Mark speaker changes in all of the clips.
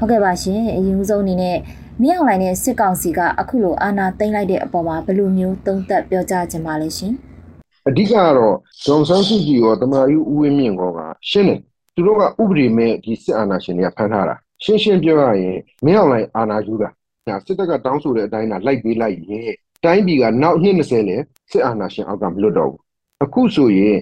Speaker 1: ဟုတ်ကဲ့ပါရှင်အရင်ဦးဆုံးအနေနဲ့မြောင်လိုင်းနဲ့စစ်ကောင်စီကအခုလိုအာဏာသိမ်းလိုက်တဲ့အပေါ်မှာဘယ်လိုမျိုးသုံးသပ်ပြောကြားခြင်းပါလဲရှင်
Speaker 2: အဓိကကတော့ဂျွန်ဆန်စုကြည်ရောတမာယူဦးဝင်းမြင့်ကောကရှင်းတယ်သူတို့ကဥပဒေမဲ့ဒီစစ်အာဏာရှင်တွေကဖမ်းထားတာရှင်းရှင်းပြောရရင်မြောင်လိုင်းအာဏာယူတာစစ်တပ်ကတောင်းဆိုတဲ့အတိုင်းကလိုက်ပေးလိုက်ရင်တိုင်းပြည်ကနောက်နှစ်20လဲစစ်အာဏာရှင်အောက်ကမလွတ်တော့ဘူးအခုဆိုရင်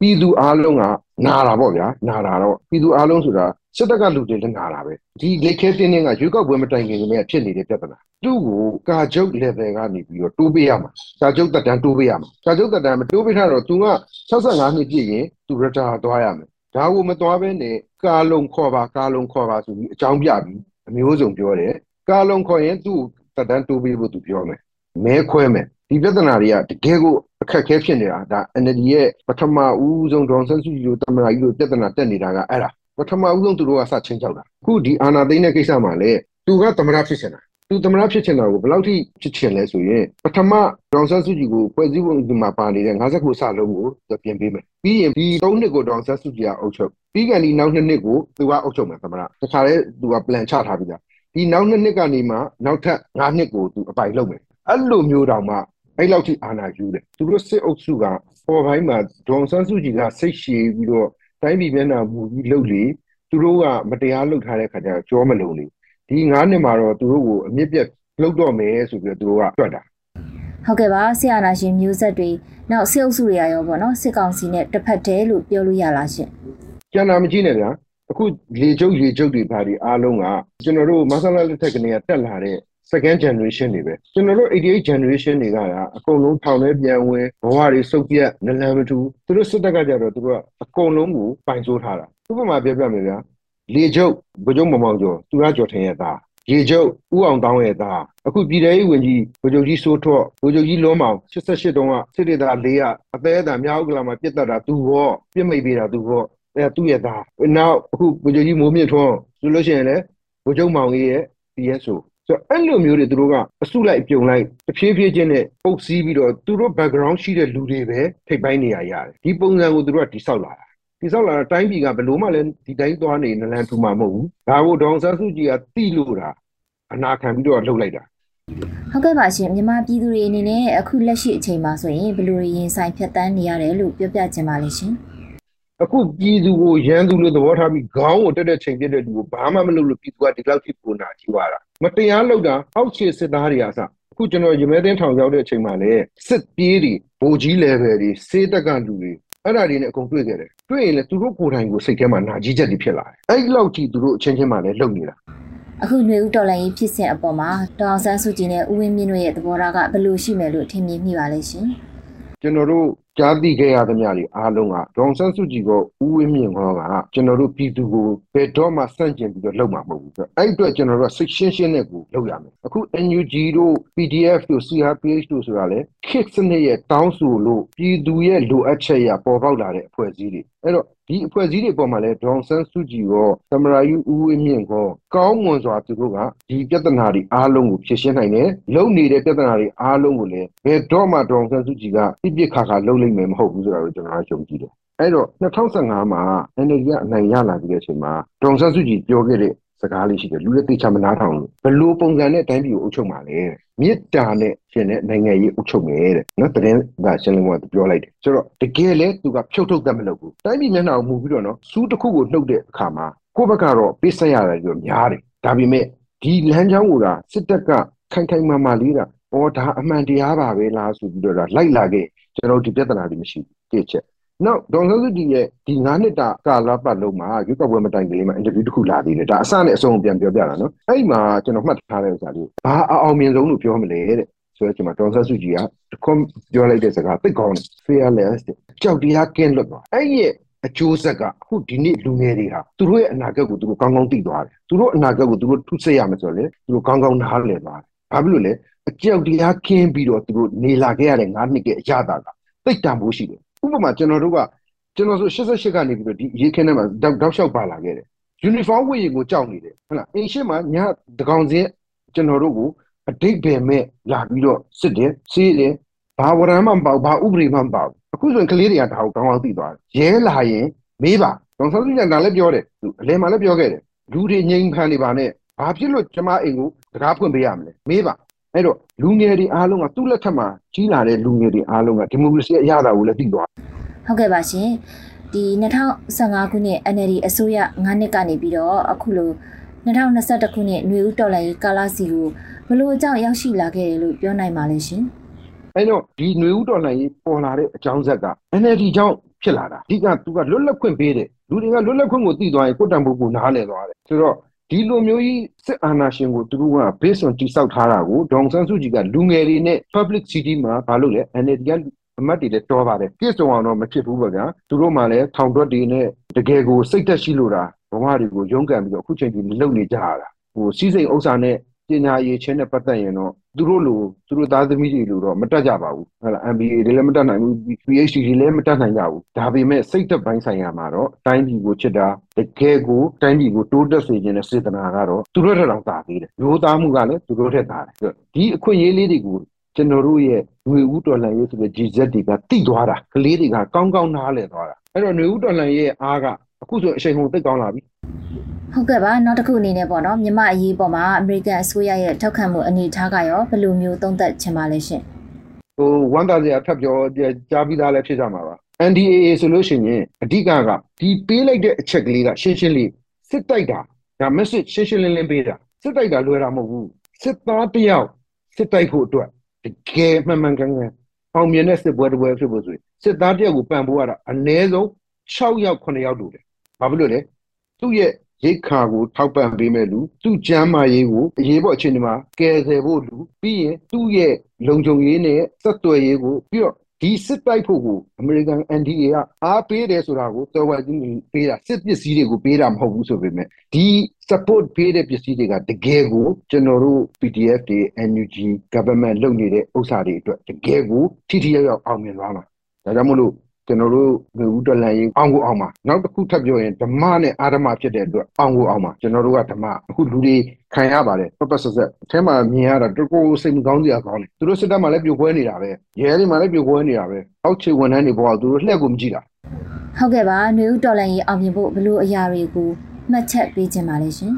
Speaker 2: ပြည်သူအားလုံးကနာတာပေါ့ဗျာနာတာတော့ပြည်သူအားလုံးဆိုတာ စစ်တပ်ကလူတွေလည်းနာတာပဲဒီလက်ခဲတင်းတင်းကရွေးကောက်ပွဲမတိုင်ခင်ကလည်းဖြစ်နေတဲ့ပြဿနာသူ့ကိုကာချုပ် level ကနေပြီးတော့တိုးပေးရမှာကာချုပ်တက်တန်းတိုးပေးရမှာကာချုပ်တက်တန်းမတိုးပေးထားတော့ तू က65နှစ်ပြည့်ရင် तू retire သွားရမယ်ဒါကိုမသွားဘဲနဲ့ကာလုံခေါ်ပါကာလုံခေါ်ပါဆိုပြီးအကြောင်းပြပြီးအမျိုးစုံပြောတယ်ကာလုံခေါ်ရင်သူ့တက်တန်းတိုးပေးဖို့ तू ပြောမယ်မဲခွဲမယ်ဒီပြဿနာတွေကတကယ်ကိုအခက်အခဲဖြစ်နေတာဒါ NLD ရဲ့ပထမဦးဆုံးဒေါန်ဆန်းစုကြည်တို့တမနာကြီးတို့ပြဿနာတက်နေတာကအဲ့ဒါ ပထမဦးဆုံးသူတို့ကစချင်းကြောက်တာအခုဒီအာနာသိန်းတဲ့ကိစ္စမှာလေသူကသမရဖြစ်ချင်တာသူသမရဖြစ်ချင်တာကိုဘယ်လောက်ထိဖြစ်ချင်လဲဆိုရင်ပထမဒေါန်ဆန်းစုကြည်ကိုဖွဲ့စည်းပုံဒီမှာပါနေတဲ့50ခုစလုံးကိုသူပြင်ပေးမယ်ပြီးရင်ဒီ3နှစ်ကိုဒေါန်ဆန်းစုကြည်ကအုပ်ချုပ်ပြီးကန်ဒီနောက်2နှစ်ကိုသူကအုပ်ချုပ်မယ်သမရတခါလေသူက plan ချထားပြီးသားဒီနောက်2နှစ်ကနေမှနောက်ထပ်5နှစ်ကိုသူအပိုင်လုပ်မယ်အဲ့လိုမျိုးတောင်မှအဲ့လောက်ထိအာဏာယူတယ်သူတို့စစ်အုပ်စုကပေါ်ပိုင်းမှာဒေါန်ဆန်းစုကြည်ကစိတ်ရှည်ပြီးတော့ တိုင်းပြည်မျက်နှာမူပြီးလှုပ်လေသူတို့ကမတရားလှုပ်ထားတဲ့ခါကျတော့ကြောမလုံလေဒီ9နှစ်မှာတော့သူတို့ကိုအမြင့်ပြတ်လှုပ်တော့မယ်ဆိုပြီးတော့သူတို့ကတွက်တာ
Speaker 1: ဟုတ်ကဲ့ပါဆရာနာရှင်မျိုးဆက်တွေနောက်စစ်အုပ်စုတွေရောပေါ့နော်စစ်ကောင်စီနဲ့တစ်ဖက်တည်းလို့ပြောလို့ရလားရှင်
Speaker 2: ကျန်တာမကြည့်နဲ့ဗျာအခုလေကျုပ်ရေကျုပ်တွေဘာတွေအားလုံးကကျွန်တော်တို့မဆလာလက်ထက်ကနေတက်လာတဲ့ second generation တွေပဲကျွန်တော်တို့88 generation တွေကကအကုန်လုံးထောင်ထဲပြန်ဝင်ဘဝတွေစုပ်ပြတ်နလန်မတူသူတို့စစ်တပ်ကကြတော့သူတို့ကအကုန်လုံးကိုပိုင်ဆိုးထားတာဥပမာပြပြမယ်ဗျာလေကျုပ်ဗိုလ်ချုပ်မောင်မောင်ကျော်သူရကျော်ထင်ရဲ့သားရေကျုပ်ဥအောင်တောင်းရဲ့သားအခုပြည်ထောင်ရေးဝန်ကြီးဗိုလ်ချုပ်ကြီးစိုးထွတ်ဗိုလ်ချုပ်ကြီးလွန်းမောင်88တုန်းကစစ်ဒေသ၄ကအသေးအတန်မြောက်ဥက္ကလာမှာပြစ်တက်တာသူဟောပြစ်မိတ်ပေးတာသူဟောအဲသူ့ရဲ့သားနောက်အခုဗိုလ်ချုပ်ကြီးမိုးမြင့်ထွန်းဆိုလို့ရှိရင်လည်းဗိုလ်ချုပ်မောင်ကြီးရဲ့ PSO ဆို တော့အဲ့လိုမျိုးတွေသူတို့ကအစုလိုက်ပြုံလိုက်တဖြည်းဖြည်းချင်းနဲ့ပုတ်စည်းပြီးတော့သူတို့ background ရှိတဲ့လူတွေပဲထိပ်ပိုင်းနေရရတယ်ဒီပုံစံကိုသူတို့ကတိဆောက်လာတာတိဆောက်လာတာတိုင်းပြည်ကဘလို့မှလည်းဒီတိုင်းသွားနေနလန်ထူမှာမဟုတ်ဘူးဒါကိုဒေါန်ဆန်းစုကြည်ကတိလို့တာအနာခံပြီးတော့လှုပ်လိုက်တာ
Speaker 1: ဟုတ်ကဲ့ပါရှင်မြန်မာပြည်သူတွေအနေနဲ့အခုလက်ရှိအချိန်မှာဆိုရင်ဘယ်လိုရင်ဆိုင်ဖြတ်တန်းနေရတယ်လို့ပြောပြချင်ပါလိမ့်ရှင်
Speaker 2: အခုပြည်သူကိုရန်သူလို့သဘောထားပြီးခေါင်းကိုတက်တဲ့ချိန်ပြတဲ့လူကိုဘာမှမလုပ်လို့ပြည်သူကဒီလောက်ထိပုံနာကြီးသွားတာမတရားလုပ်တာအောက်ခြေစစ်သားတွေအစအခုကျွန်တော်ရမဲသိန်းထောင်ရောက်တဲ့အချိန်မှာလေစစ်ပြေးတွေဗိုလ်ကြီး level တွေစေးတက်ကလူတွေအဲ့ဒါတွေနဲ့အကုန်တွေ့ခဲ့တယ်တွေ့ရင်လည်းသူတို့ကိုယ်တိုင်ကိုစိတ်ထဲမှာနာကြီးချက်တွေဖြစ်လာတယ်အဲ့ဒီလောက်ကြီးသူတို့အချင်းချင်းမှလည်းလုံနေတာ
Speaker 1: အခုຫນွေဦးတော်လိုင်းဖြစ်စဉ်အပေါ်မှာဒေါအောင်ဆန်းစုကြည်နဲ့ဦးဝင်းမြင့်တို့ရဲ့သဘောထားကဘယ်လိုရှိမယ်လို့ထင်မြင်မိပါလဲရှင်
Speaker 2: ကျွန်တော်တို့ ကြားသိခဲ့ရသမျှတွေအားလုံးကဒေါန်ဆန်းစုကြည်ကဦးဝင်းမြင့်ခေါ်ကကျွန်တော်တို့ပြည်သူကိုဘယ်တော့မှစန့်ကျင်ပြီးတော့လုပ်မှာမဟုတ်ဘူးဆိုအဲ့အတွက်ကျွန်တော်တို့ကစိတ်ရှင်းရှင်းနဲ့ကိုလုပ်ရမယ်အခု NUG တို့ PDF တို့ CRPH တို့ဆိုတာလေခစ်စနစ်ရဲ့တောင်းဆိုလို့ပြည်သူရဲ့လိုအပ်ချက်ရပေါ်ပေါက်လာတဲ့အဖွဲ့အစည်းတွေအဲ့တော့ဒီအဖွဲ့အစည်းတွေပေါ်မှာလည်းဒေါန်ဆန်းစုကြည်ရောသမရာယူဦးဝင်းမြင့်ကောကောင်းမွန်စွာသူတို့ကဒီပြဿနာတွေအားလုံးကိုဖြေရှင်းနိုင်တယ်လုံနေတဲ့ပြဿနာတွေအားလုံးကိုလည်းဘယ်တော့မှဒေါန်ဆန်းစုကြည်ကပြစ်ပြစ်ခါခါလုံလိမ့်မယ်မဟုတ်ဘူးဆိုတာကိုကျွန်တော်ကယုံကြည်တယ်အဲ့တော့2015မှာ NLD ကအနိုင်ရလာပြီးတဲ့အချိန်မှာဒေါန်ဆန်းစုကြည်ပြောခဲ့တဲ့စကားလေးရှိတယ်လူတွေသိချမနာထောင်လို့ဘလို့ပုံစံနဲ့တိုင်းပြည်ကိုအုပ်ချုပ်မှာလဲမေတ္တာနဲ့ရှင်တဲ့နိုင်ငံရေးအုပ်ချုပ်မယ်တဲ့နော်တရင်ကရှင်းလင်းကပြောလိုက်တယ်ဆိုတော့တကယ်လဲသူကဖြုတ်ထုတ်တတ်မလို့ဘူးတိုင်းပြည်မျက်နှာကိုမူပြီးတော့နော်စူးတစ်ခုကိုနှုတ်တဲ့အခါမှာကိုယ့်ဘက်ကတော့ပေးဆက်ရတယ်ပြောများတယ်ဒါပေမဲ့ဒီလမ်းကြောင်းကိုကစစ်တပ်ကခိုင်ခိုင်မာမာလေးတာဩဒါအမှန်တရားပါပဲလားဆိုပြီးတော့လိုက်လာခဲ့ကျွန်တော်ဒီပြဿနာတွေမရှိဘူးတစ်ချက်နောက်ဒေါ်ဆန်းစုကြည်ရဲ့ဒီ9နှစ်တာကာလပတ်လုံးမှာရွေးကောက်ပွဲမတိုင်ခင်လေးမှာအင်တာဗျူးတစ်ခုလာသေးတယ်ဒါအစနဲ့အဆုံးပြန်ပြောပြတာနော်အဲ့မှာကျွန်တော်မှတ်ထားတဲ့ဥစ္စာလေးဘာအောင်မြင်ဆုံးလို့ပြောမလဲတဲ့ဆိုတော့ကျွန်တော်ဒေါ်ဆန်းစုကြည်ကကွန်ပြောလိုက်တဲ့စကားသိကောင်းတယ် fearless ကြောက်တရားကင်းလွတ်သွားအဲ့ရဲ့အကျိုးဆက်ကအခုဒီနေ့လူငယ်တွေဟာသူတို့ရဲ့အနာဂတ်ကိုသူတို့ကောင်းကောင်းသိသွားတယ်သူတို့အနာဂတ်ကိုသူတို့ထုဆက်ရမယ်ဆိုတော့လေသူတို့ကောင်းကောင်းနားလည်သွားတယ်ဘာဖြစ်လို့လဲ အကြောက်တရားကင်းပြီးတော့သူတို့နေလာခဲ့ရတဲ့9နှစ်ရဲ့အရသာကသိတန်ဖို့ရှိတယ်ဥပမာကျွန်တော်တို့ကကျွန်တော်ဆို88ကနေပြီးတော့ဒီရေခင်းထဲမှာတောက်တောက်လျှောက်ပါလာခဲ့တယ်ယူနီဖောင်းဝတ်ရင်ကိုကြောက်နေတယ်ဟုတ်လားအင်ရှင်းမှာညတကောင်စင်းကျွန်တော်တို့ကိုအတိတ်ပဲမဲ့လာပြီးတော့စစ်တယ်စီးတယ်ဘာဝရမ်းမှမပေါ့ဘာဥပဒေမှမပေါ့အခုဆိုရင်ကလေးတွေကဒါကိုကောင်းကောင်းသိသွားတယ်ရဲလာရင်မေးပါဒေါန်ဆန်းစုကြည်ကလည်းပြောတယ်သူအလဲမှာလည်းပြောခဲ့တယ်လူတွေငြိမ်ခံနေပါနဲ့ဘာဖြစ်လို့ကျမအိမ်ကိုတကားဖွင့်ပေးရမလဲမေးပါ အဲ့တော့လူငယ်တွေအားလုံးကသူ့လက်ထက်မှာကြီးလာတဲ့လူငယ်တွေအားလုံးကဒီမိုကရေစီအရသာကိုလည်းသိသွား
Speaker 1: ဟုတ်ကဲ့ပါရှင်ဒီ2015ခုနှစ် NLD အစိုးရ9နှစ်ကနေပြီးတော့အခုလို2021ခုနှစ်ຫນွေဦးတော်လှန်ရေးကာလစီကိုဘလို့အကြောင်းရောက်ရှိလာခဲ့တယ်လို့ပြောနိုင်ပါလဲရှင်
Speaker 2: အဲ့တော့ဒီຫນွေဦးတော်လှန်ရေးပေါ်လာတဲ့အကြောင်းဆက်က NLD ကြောင့်ဖြစ်လာတာအဓိကသူကလွတ်လပ်ခွင့်ပေးတယ်လူတွေကလွတ်လပ်ခွင့်ကိုသိသွားရင်ကိုတံပိုးကိုနားလည်သွားတယ်ဆိုတော့ ဒီလိုမျိုးကြီးစစ်အာဏာရှင်ကိုသူတို့က based on တိစောက်ထားတာကိုဒေါန်ဆန်းစုကြည်ကလူငယ်တွေနဲ့ public city မှာဘာလုပ်လဲ NLD ကအမတ်တွေလည်းတော်ပါတယ်ပြည့်စုံအောင်တော့မဖြစ်ဘူးပေါ့ဗျာသူတို့မှလည်းထောင်တွက်တွေနဲ့တကယ်ကိုစိတ်သက်ရှိလို့တာဘဝတွေကိုရုန်းကန်ပြီးတော့အခုချိန်ကြီးလုံနေကြရတာဟိုစီးစိမ်ဥစ္စာနဲ့ ပညာရေးချင်းနဲ့ပတ်သက်ရင်တော့သူတို့လိုသူတို့သားသမီးတွေလိုတော့မတက်ကြပါဘူးဟုတ်လား MBA တွေလည်းမတက်နိုင်ဘူး PhD တွေလည်းမတက်နိုင်ကြဘူးဒါပေမဲ့စိတ်သက်ပိုင်းဆိုင်ရာမှာတော့တိုင်းပြည်ကိုချစ်တာတကယ်ကိုတိုင်းပြည်ကိုတိုးတက်စေခြင်းနဲ့စေတနာကတော့သူတို့ထက်တောင်သာသေးတယ်ရိုးသားမှုကလည်းသူတို့ထက်သာတယ်ဒီအခွင့်အရေးလေးတွေကိုကျွန်တော်တို့ရဲ့ငွေဦးတော်လှန်ရေးဆိုတဲ့ GZ တွေကတိသွားတာကလေးတွေကကောင်းကောင်းနားလည်သွားတာအဲ့တော့ငွေဦးတော်လှန်ရေးရဲ့အားက အခုဆိုအချိန်ဟုန်သိကောင်းလာပြီ
Speaker 1: ဟုတ်ကဲ့ပါနောက်တစ်ခုအနေနဲ့ပေါ့နော်မြမအရေးပေါ်မှာအမေရိကန်အစိုးရရဲ့ထောက်ခံမှုအနေထားကရောဘယ်လိုမျိုးသုံးသပ်ချင်ပါလဲရှင်
Speaker 2: ဟိုဝန်တာစရာထပ်ပြောကြားပြီးသားလည်းဖြစ်ကြမှာပါ NDAA ဆိုလို့ရှိရင်အဓိကကဒီပေးလိုက်တဲ့အချက်ကလေးကရှင်းရှင်းလေးစစ်တိုက်တာဒါ message ရှင်းရှင်းလင်းလင်းပေးတာစစ်တိုက်တာလွယ်တာမဟုတ်ဘူးစစ်သားတယောက်စစ်တိုက်ဖို့အတွက်တကယ်မှန်မှန်ကန်ကန်အောင်မြင်တဲ့စစ်ပွဲတစ်ပွဲဖြစ်ဖို့ဆိုရင်စစ်သားတယောက်ကိုပံ့ပိုးရတာအနည်းဆုံး6ယောက်9ယောက်တို့တယ် ဘာဖြစ်လို့လဲသူ့ရဲ့ရိတ်ခါကိုထောက်ပံ့ပေးမဲ့လူသူ့ကျမ်းမာရေးကိုအရေးပေါ်အခြေအနေမှာကယ်ဆယ်ဖို့လူပြီးရင်သူ့ရဲ့လုံခြုံရေးနဲ့ဆက်သွယ်ရေးကိုပြီးတော့ဒီစစ်တိုက်ဖို့ကိုအမေရိကန် NDA ကအားပေးတယ်ဆိုတာကိုတော်ဝါကြီးပေးတာစစ်ပစ္စည်းတွေကိုပေးတာမဟုတ်ဘူးဆိုပေမဲ့ဒီ support ပေးတဲ့ပစ္စည်းတွေကတကယ်ကိုကျွန်တော်တို့ PDF တွေ NUG government လုပ်နေတဲ့ဥစ္စာတွေအတွက်တကယ်ကိုထိထိရောက်ရောက်အောင်မြင်သွားမှာဒါကြောင့်မို့လို့ ကျွန်တော်တို့ငွေဦးတော်လန်ရေးအောင်ကိုအောင်မှာနောက်တစ်ခုထပ်ပြောရင်ဓမ္မနဲ့အာဓမ္မဖြစ်တဲ့အတွက်အောင်ကိုအောင်မှာကျွန်တော်တို့ကဓမ္မအခုလူတွေခံရပါတယ်ပပဆက်ဆက်အထဲမှာမြင်ရတာတကူစိတ်မကောင်းစရာကောင်းတယ်သူတို့စစ်တပ်မှာလည်းပြိုကွဲနေတာပဲရဲတွေမှာလည်းပြိုကွဲနေတာပဲအောက်ခြေဝန်ထမ်းတွေဘောကသူတို့လှည့်ကိုမကြည့်တာ
Speaker 1: ဟုတ်ကဲ့ပါຫນွေဦးတော်လန်ရေးအောင်မြင်ဖို့ဘလို့အရာတွေကိုမှတ်ချက်ပေးခြင်းပါလဲရှင်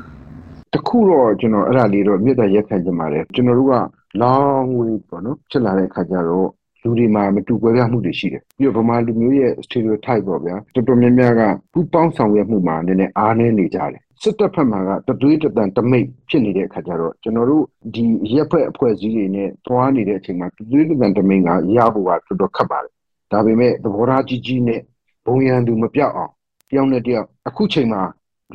Speaker 2: တခုတော့ကျွန်တော်အဲ့ဒါလေးတော့မြတ်တရက်ခံခြင်းပါတယ်ကျွန်တော်တို့ကလောင်းဝေးပေါ့နော်ဖြစ်လာတဲ့အခါကျတော့ လူတွေမှာမတူကွဲပြားမှုတွေရှိတယ်ပြီးတော့ဗမာလူမျိုးရဲ့ stereotype ပေါ့ဗျာတော်တော်များများကပူပေါင်းဆောင်ရွက်မှုမှာနည်းနည်းအားနည်းနေကြတယ်စစ်တပ်ဖက်မှာကတသွေးတတန်တမိတ်ဖြစ်နေတဲ့အခါကျတော့ကျွန်တော်တို့ဒီရက်ဖက်အဖွဲ့အစည်းတွေနဲ့တွားနေတဲ့အချိန်မှာတသွေးတတန်တမိတ်ကရဖို့ကတော်တော်ခက်ပါတယ်ဒါပေမဲ့သဘောထားကြီးကြီးနဲ့ဘုံရန်သူမပြောက်အောင်တယောက်နဲ့တယောက်အခုချိန်မှာ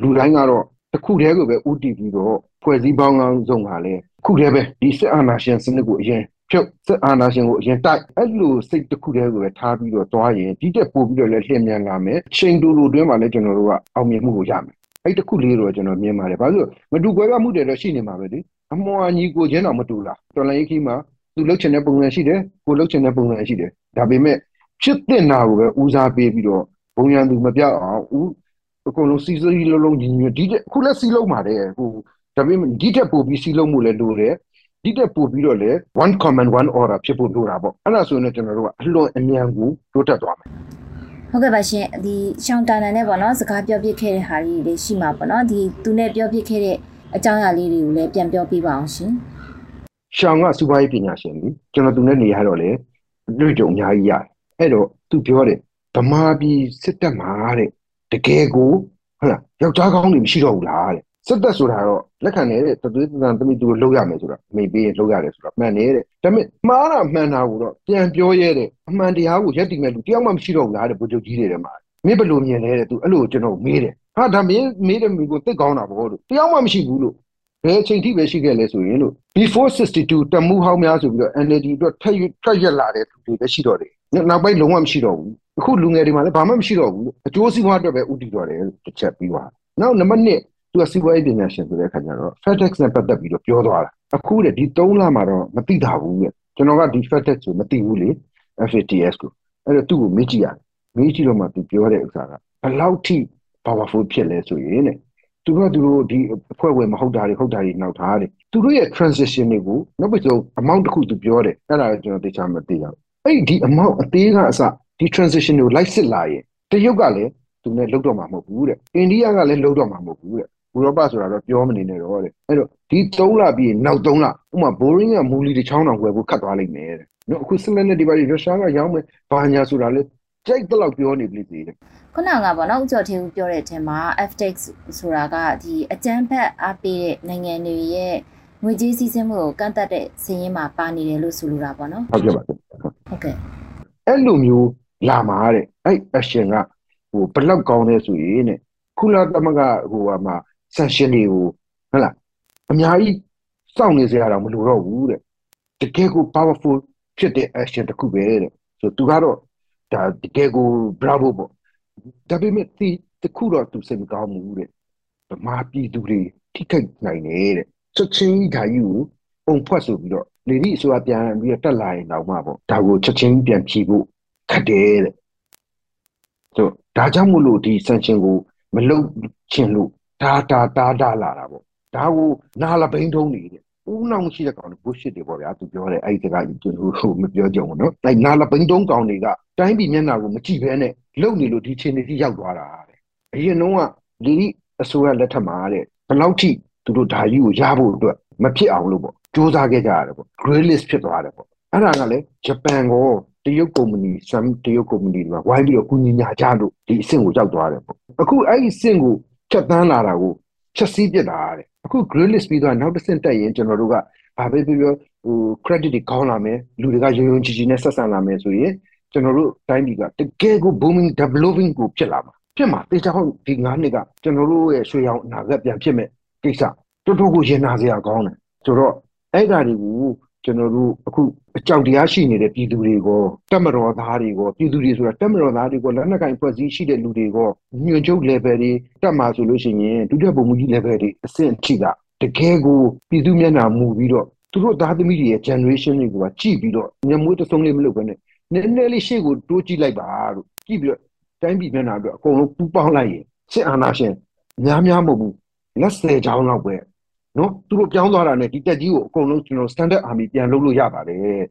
Speaker 2: လူတိုင်းကတော့တစ်ခုတည်းကိုပဲဥတီပြီးတော့ဖွဲ့စည်းပေါင်းကောင်းဆုံးကလည်းခုတည်းပဲဒီစစ်အာဏာရှင်စနစ်ကိုအရင် ဖြုတ်စစ်အာဏာရှင်ကိုအရင်တိုက်အဲ့လိုစိတ်တစ်ခုတည်းကိုပဲထားပြီးတော့သွားရင်ဒီတက်ပို့ပြီးတော့လည်းလျင်မြန်လာမယ်ချိန်တူလိုတွင်းမှာလည်းကျွန်တော်တို့ကအောင်မြင်မှုကိုရမယ်အဲ့တစ်ခုလေးတော့ကျွန်တော်မြင်ပါတယ်ဘာလို့မတူကွဲပြားမှုတွေတော့ရှိနေမှာပဲလေအမွာညီကိုချင်းတော့မတူလားတော်လိုင်းခီးမှာသူလှုပ်ချင်တဲ့ပုံစံရှိတယ်ကိုလှုပ်ချင်တဲ့ပုံစံရှိတယ်ဒါပေမဲ့ဖြစ်တဲ့နာကိုပဲဦးစားပေးပြီးတော့ဘုံရန်သူမပြောက်အောင်ဦးအကုန်လုံးစီစီလုံးလုံးညီညွတ်ဒီတက်ခုလက်စီလုံးပါတယ်ဟိုဒါပေမဲ့ဒီတက်ပို့ပြီးစီလုံးမှုလည်းလိုတယ် ဒီတက်ပို့ပြီးတော့လေ one command one order ဖြစ်ဖို့လိုတာပေါ့အဲ့ဒါဆိုရင်ကျွန်တော်တို့ကအလွန်အမြန်ကိုတိုးတက်သွားမယ်
Speaker 1: ဟုတ်ကဲ့ပါရှင်ဒီရှောင်းတာနန်နဲ့ပေါ့နော်စကားပြောပြခဲ့တဲ့ဟာတွေလည်းရှိမှာပေါ့နော်ဒီသူနဲ့ပြောပြခဲ့တဲ့အကြောင်းအရာလေးတွေကိုလည်းပြန်ပြောပြပါအောင်ရှင်
Speaker 2: ရှောင်းကစူပါရေးပညာရှင်ကြီးကျွန်တော်သူနဲ့နေရတော့လေတွေ့ကြုံအများကြီးရတယ်အဲ့တော့သူပြောတယ်ဗမာပြည်စစ်တပ်မှာတဲ့တကယ်ကိုဟုတ်လားယောက်ျားကောင်းတွေမရှိတော့ဘူးလားတဲ့ စစ်တပ်ဆိုတာတော့လက်ခံနေတဲ့တသွေးတန်သမီးသူလှုပ်ရမယ်ဆိုတာမိပေးရင်လှုပ်ရတယ်ဆိုတာမှန်နေတဲ့ဒါပေမဲ့မှားတာမှန်တာကိုတော့ပြန်ပြောရဲတဲ့အမှန်တရားကိုရက်တည်မဲ့လူတယောက်မှမရှိတော့ဘူးလားတဲ့ဗိုလ်ချုပ်ကြီးတွေထဲမှာမင်းဘယ်လိုမြင်လဲတဲ့သူအဲ့လိုကျွန်တော်မေးတယ်ဟာဒါမင်းမေးတယ်မိကိုသိကောင်းတာပေါ့လို့တယောက်မှမရှိဘူးလို့ဘယ်အချိန်ထိပဲရှိခဲ့လဲဆိုရင်လို့ before 62 တမှုဟောင်းများဆိုပြီးတော့ NLD အတွက်ထက်ထက်ရက်လာတဲ့သူတွေပဲရှိတော့တယ်နောက်ပိုင်းလုံးဝမရှိတော့ဘူးအခုလူငယ်တွေမှာလည်းဘာမှမရှိတော့ဘူးအကျိုးစီးပွားအတွက်ပဲဥတည်တော့တယ်တစ်ချက်ပြီးသွားနောက်နံပါတ်1 သူကစီးပွားရေးပညာရှင်ဆိုတဲ့အခါကျတော့ FedEx နဲ့ပတ်သက်ပြီးတော့ပြောသွားတာအခုလေဒီ3လမှာတော့မသိတာဘူးလေကျွန်တော်ကဒီ FedEx ကိုမသိဘူးလေ FATS ကိုအဲ့တော့သူ့ကိုမေးကြည့်ရတယ်မေးကြည့်တော့မှသူပြောတဲ့ဥစ္စာကဘယ်လောက်ထိ powerful ဖြစ်လဲဆိုရင်တဲ့သူတို့ကသူတို့ဒီအဖွဲ့ဝင်မဟုတ်တာတွေဟုတ်တာတွေနောက်ထားတယ်သူတို့ရဲ့ transition တွေကိုနောက်ပြီးတော့ amount တစ်ခုသူပြောတယ်အဲ့ဒါကိုကျွန်တော်သိချင်မသိအောင်အဲ့ဒီ amount အသေးကအစဒီ transition ကိုလိုက်စစ်လာရင်တရုတ်ကလည်းသူနဲ့လုတ်တော့မှာမဟုတ်ဘူးတဲ့အိန္ဒိယကလည်းလုတ်တော့မှာမဟုတ်ဘူးတဲ့ ဥရောပဆိုတာတော့ပြောမနေနဲ့တော့တဲ့အဲ့တော့ဒီ3လပြီးနောက်3လဥမာဘိုရင်းကမူလီတစ်ချောင်းတောင်ဝယ်ဖို့ခတ်သွားလိမ့်မယ်တဲ့နော်အခုစမနဲ့ဒီပါရီရုရှားကရောင်းမယ်ဘာညာဆိုတာလေကြိုက်တော့ပြောနေပြီသေးတယ်
Speaker 1: ခုနကပေါ့နော်ဥကျော်သေးဦးပြောတဲ့အချိန်မှာ FTX ဆိုတာကဒီအကြမ်းဖက်အားပေးတဲ့နိုင်ငံတွေရဲ့ငွေကြေးစည်းစိမ်မှုကိုကန့်သတ်တဲ့စည်ရင်းမှာပါနေတယ်လို့ဆိုလိုတာပေါ့နော်
Speaker 2: ဟုတ်ကဲ့ပါ
Speaker 1: ဟုတ်ကဲ့
Speaker 2: အဲ့လိုမျိုးလာမှာတဲ့အဲ့ action ကဟိုဘလောက်ကောင်းလဲဆိုရင်တဲ့ခုလာသမကဟိုဟာမှာ sanction တွေကိုဟုတ်လားအများကြီးစောင့်နေစရာတော့မလိုတော့ဘူးတဲ့တကယ်ကို powerful ဖြစ်တဲ့ action တစ်ခုပဲတဲ့ဆိုသူကတော့ဒါတကယ်ကို bravo ပေါ့ဒါပေမဲ့ဒီတခုတော့သူစိတ်မကောင်းဘူးတဲ့ဗမာပြည်သူတွေထိခိုက်နိုင်တယ်တဲ့ချက်ချင်းဓာတ်ယူပုံဖွက်ဆိုပြီးတော့လေဒီအစိုးရပြန်ပြီးတော့တက်လာရင်တော့မှပေါ့ဒါကိုချက်ချင်းပြန်ဖြီးဖို့ခက်တယ်တဲ့ဆိုဒါကြောင့်မို့လို့ဒီ sanction ကိုမလုပ်ချင်လို့ ဒါတာတာတာလာတာပေါ့ဒါကိုနာလပိန်ထုံးနေတဲ့ဦးနောင်ရှိတဲ့ကောင်တွေ bullshit တွေပေါ့ဗျာသူပြောတယ်အဲ့ဒီစကားကျွန်တော်မပြောကြဘူးနော်အဲ့နာလပိန်ထုံးကောင်တွေကတိုင်းပြည်မျက်နှာကိုမကြည့်ဘဲနဲ့လုံနေလို့ဒီချင်းတွေကြီးရောက်သွားတာတဲ့အရင်တော့ကလီလီအစိုးရလက်ထက်မှာတဲ့ဘယ်လောက်ထိသူတို့ဓာကြီးကိုရဖို့အတွက်မဖြစ်အောင်လို့ပေါ့စူးစမ်းခဲ့ကြရတယ်ပေါ့ gray list ဖြစ်သွားတယ်ပေါ့အဲ့ဒါကလည်းဂျပန်ကိုတရုတ်ကုမ္ပဏီ Sam တရုတ်ကုမ္ပဏီတွေဝိုင်းပြီးတော့ကူညီညာကြလို့ဒီအဆင့်ကိုရောက်သွားတယ်ပေါ့အခုအဲ့ဒီအဆင့်ကို ဖြတ်တန်းလာတာကိုချက်စီးပြစ်တာတဲ့အခု gray list ပြီးတော့နောက်တစ်ဆင့်တက်ရင်ကျွန်တော်တို့ကဘာပဲပြောပြောဟို credit တွေကောင်းလာမယ်လူတွေကယုံယုံကြည်ကြည်နဲ့ဆက်ဆံလာမယ်ဆိုရင်ကျွန်တော်တို့တိုင်းပြည်ကတကယ်ကို booming developing ကိုဖြစ်လာမှာဖြစ်မှာတေချာဟုတ်ဒီ9နှစ်ကကျွန်တော်တို့ရဲ့ရွှေရောင်အနာဂတ်ပြန်ဖြစ်မဲ့ကိစ္စတော်တော်ကိုရင်နာစရာကောင်းတယ်ဆိုတော့အဲ့ဒါတွေကို ကျွန်တော်တို့အခုအကြောက်တရားရှိနေတဲ့ပြည်သူတွေကိုတက်မတော်သားတွေကိုပြည်သူတွေဆိုတာတက်မတော်သားတွေကိုလက်နက်ကင်ဖွဲ့စည်းရှိတဲ့လူတွေကိုညွန့်ချုပ် level တွေတက်မှာဆိုလို့ရှိရင်ဒုတိယပုံမှုကြီး level တွေအဆင့်အထိကတကယ်ကိုပြည်သူမျက်နှာမူပြီးတော့သူတို့သားသမီးတွေရဲ့ generation တွေကကြည့်ပြီးတော့ညမွေးတဆုံးလေးမလုပ်ဘဲနဲ့နည်းနည်းလေးရှေ့ကိုတိုးကြည့်လိုက်ပါလို့ကြည့်ပြီးတော့တိုင်းပြည်မျက်နှာအတွက်အကုန်လုံးပူပေါင်းလိုက်ရင်စစ်အာဏာရှင်များများမဟုတ်ဘူးလက်ဆယ်ချောင်းလောက်ပဲ နော်သူတို့ပြောင်းသွားတာနဲ့ဒီတက်ကြီးကိုအကုန်လုံးကျွန်တော် standard army ပြန်လုပ်လို့ရပါတယ်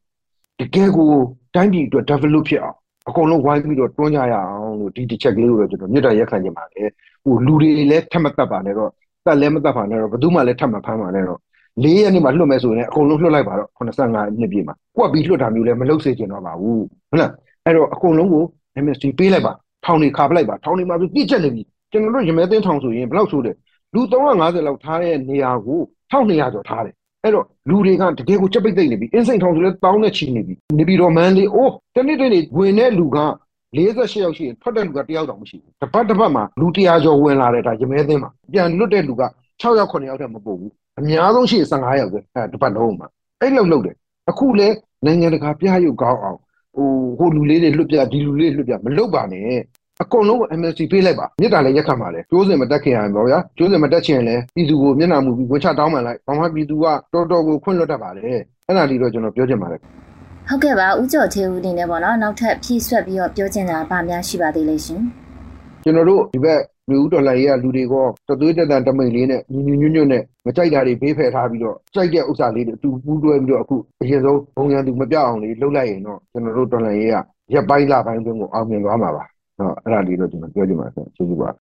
Speaker 2: တကယ်ကိုတိုင်းပြည်အတွက် develop ဖြစ်အောင်အကုန်လုံးဝိုင်းပြီးတော့တွန်းကြရအောင်လို့ဒီတစ်ချက်ကလေးကိုတော့ကျွန်တော်မြစ်တာရက်ခံနေပါတယ်ဟိုလူတွေလည်းထပ်မတတ်ပါနဲ့တော့တက်လည်းမတတ်ပါနဲ့တော့ဘယ်သူမှလည်းထပ်မဖမ်းပါနဲ့တော့လေးရက်နေ့မှလွတ်မယ်ဆိုရင်အကုန်လုံးလွတ်လိုက်ပါတော့85နှစ်ပြည့်မှာကွက်ပြီးလွတ်တာမျိုးလည်းမလုပ်စေချင်တော့ပါဘူးဟုတ်လားအဲ့တော့အကုန်လုံးကို MSC ပေးလိုက်ပါထောင်နေခါပလိုက်ပါထောင်နေမှာပြည့်ချက်နေပြီကျွန်တော်တို့ရမဲသိန်းထောင်ဆိုရင်ဘယ်လောက်ဆိုတယ် လူ350လောက်ထားတဲ့နေရာကို1200ကျော်ထားတယ်အဲ့တော့လူတွေကတကယ်ကိုကြက်ပိတ်သိမ့်နေပြီအင်းစိန်ထောင်ဆိုလဲတောင်းနဲ့ချီနေပြီနေပြီးတော့မန်းလေးအိုးတနေ့တနေ့ဝင်တဲ့လူက48ယောက်ရှိရင်ထွက်တဲ့လူကတယောက်တောင်မရှိဘူးတစ်ပတ်တစ်ပတ်မှာလူ100ကျော်ဝင်လာတဲ့ဒါရမဲသိန်းမှာပြန်လွတ်တဲ့လူက6ယောက်9ယောက်တည်းမပို့ဘူးအများဆုံးရှိရင်15ယောက်ပဲအဲတစ်ပတ်လုံးမှာအဲ့လောက်လောက်တယ်အခုလဲနိုင်ငံတကာပြရုပ်ကောင်းအောင်ဟိုဟိုလူလေးတွေလွတ်ပြဒီလူလေးလွတ်ပြမလုပ်ပါနဲ့ အကုန်လုံး MSC ပေးလိုက်ပါမြစ်တာလည်းရက်ခတ်ပါလေကျိုးစင်မတက်ခင်ရရင်ပေါ့ဗျာကျိုးစင်မတက်ချင်လည်းပြည်သူကိုမျက်နှာမူပြီးဝင်ချတောင်းပန်လိုက်ဘာမှပြည်သူကတော်တော်ကိုခွင့်လွတ်တတ်ပါတယ်အဲ့ဒါလေးတော့ကျွန်တော်ပြောချင်ပါတယ်
Speaker 1: ဟုတ်ကဲ့ပါဦးကျော်သေးဦးအနေနဲ့ပေါ့နော်နောက်ထပ်ဖြည့်ဆွက်ပြီးတော့ပြောချင်တာဗာများရှိပါသေးလဲရှင်
Speaker 2: ကျွန်တော်တို့ဒီဘက်လူဦးတော်လှန်ရေးကလူတွေကတသွေးတက်တန်တမိန်လေးနဲ့ညီညီညွတ်ညွတ်နဲ့မကြိုက်တာတွေဘေးဖယ်ထားပြီးတော့ကြိုက်တဲ့ဥစ္စာလေးတွေအတူပူးတွဲပြီးတော့အခုအရင်ဆုံးဘုံရန်သူမပြောက်အောင်လေးလှုပ်လိုက်ရင်တော့ကျွန်တော်တို့တော်လှန်ရေးကရက်ပိုင်းလပိုင်းတွင်းကိုအောင်မြင်သွားမှာပါဟု တ်အဲ့ဒါလေးတော့ကျွန်တော်ပြောချင်ပါတယ်ကျေးဇူးပါ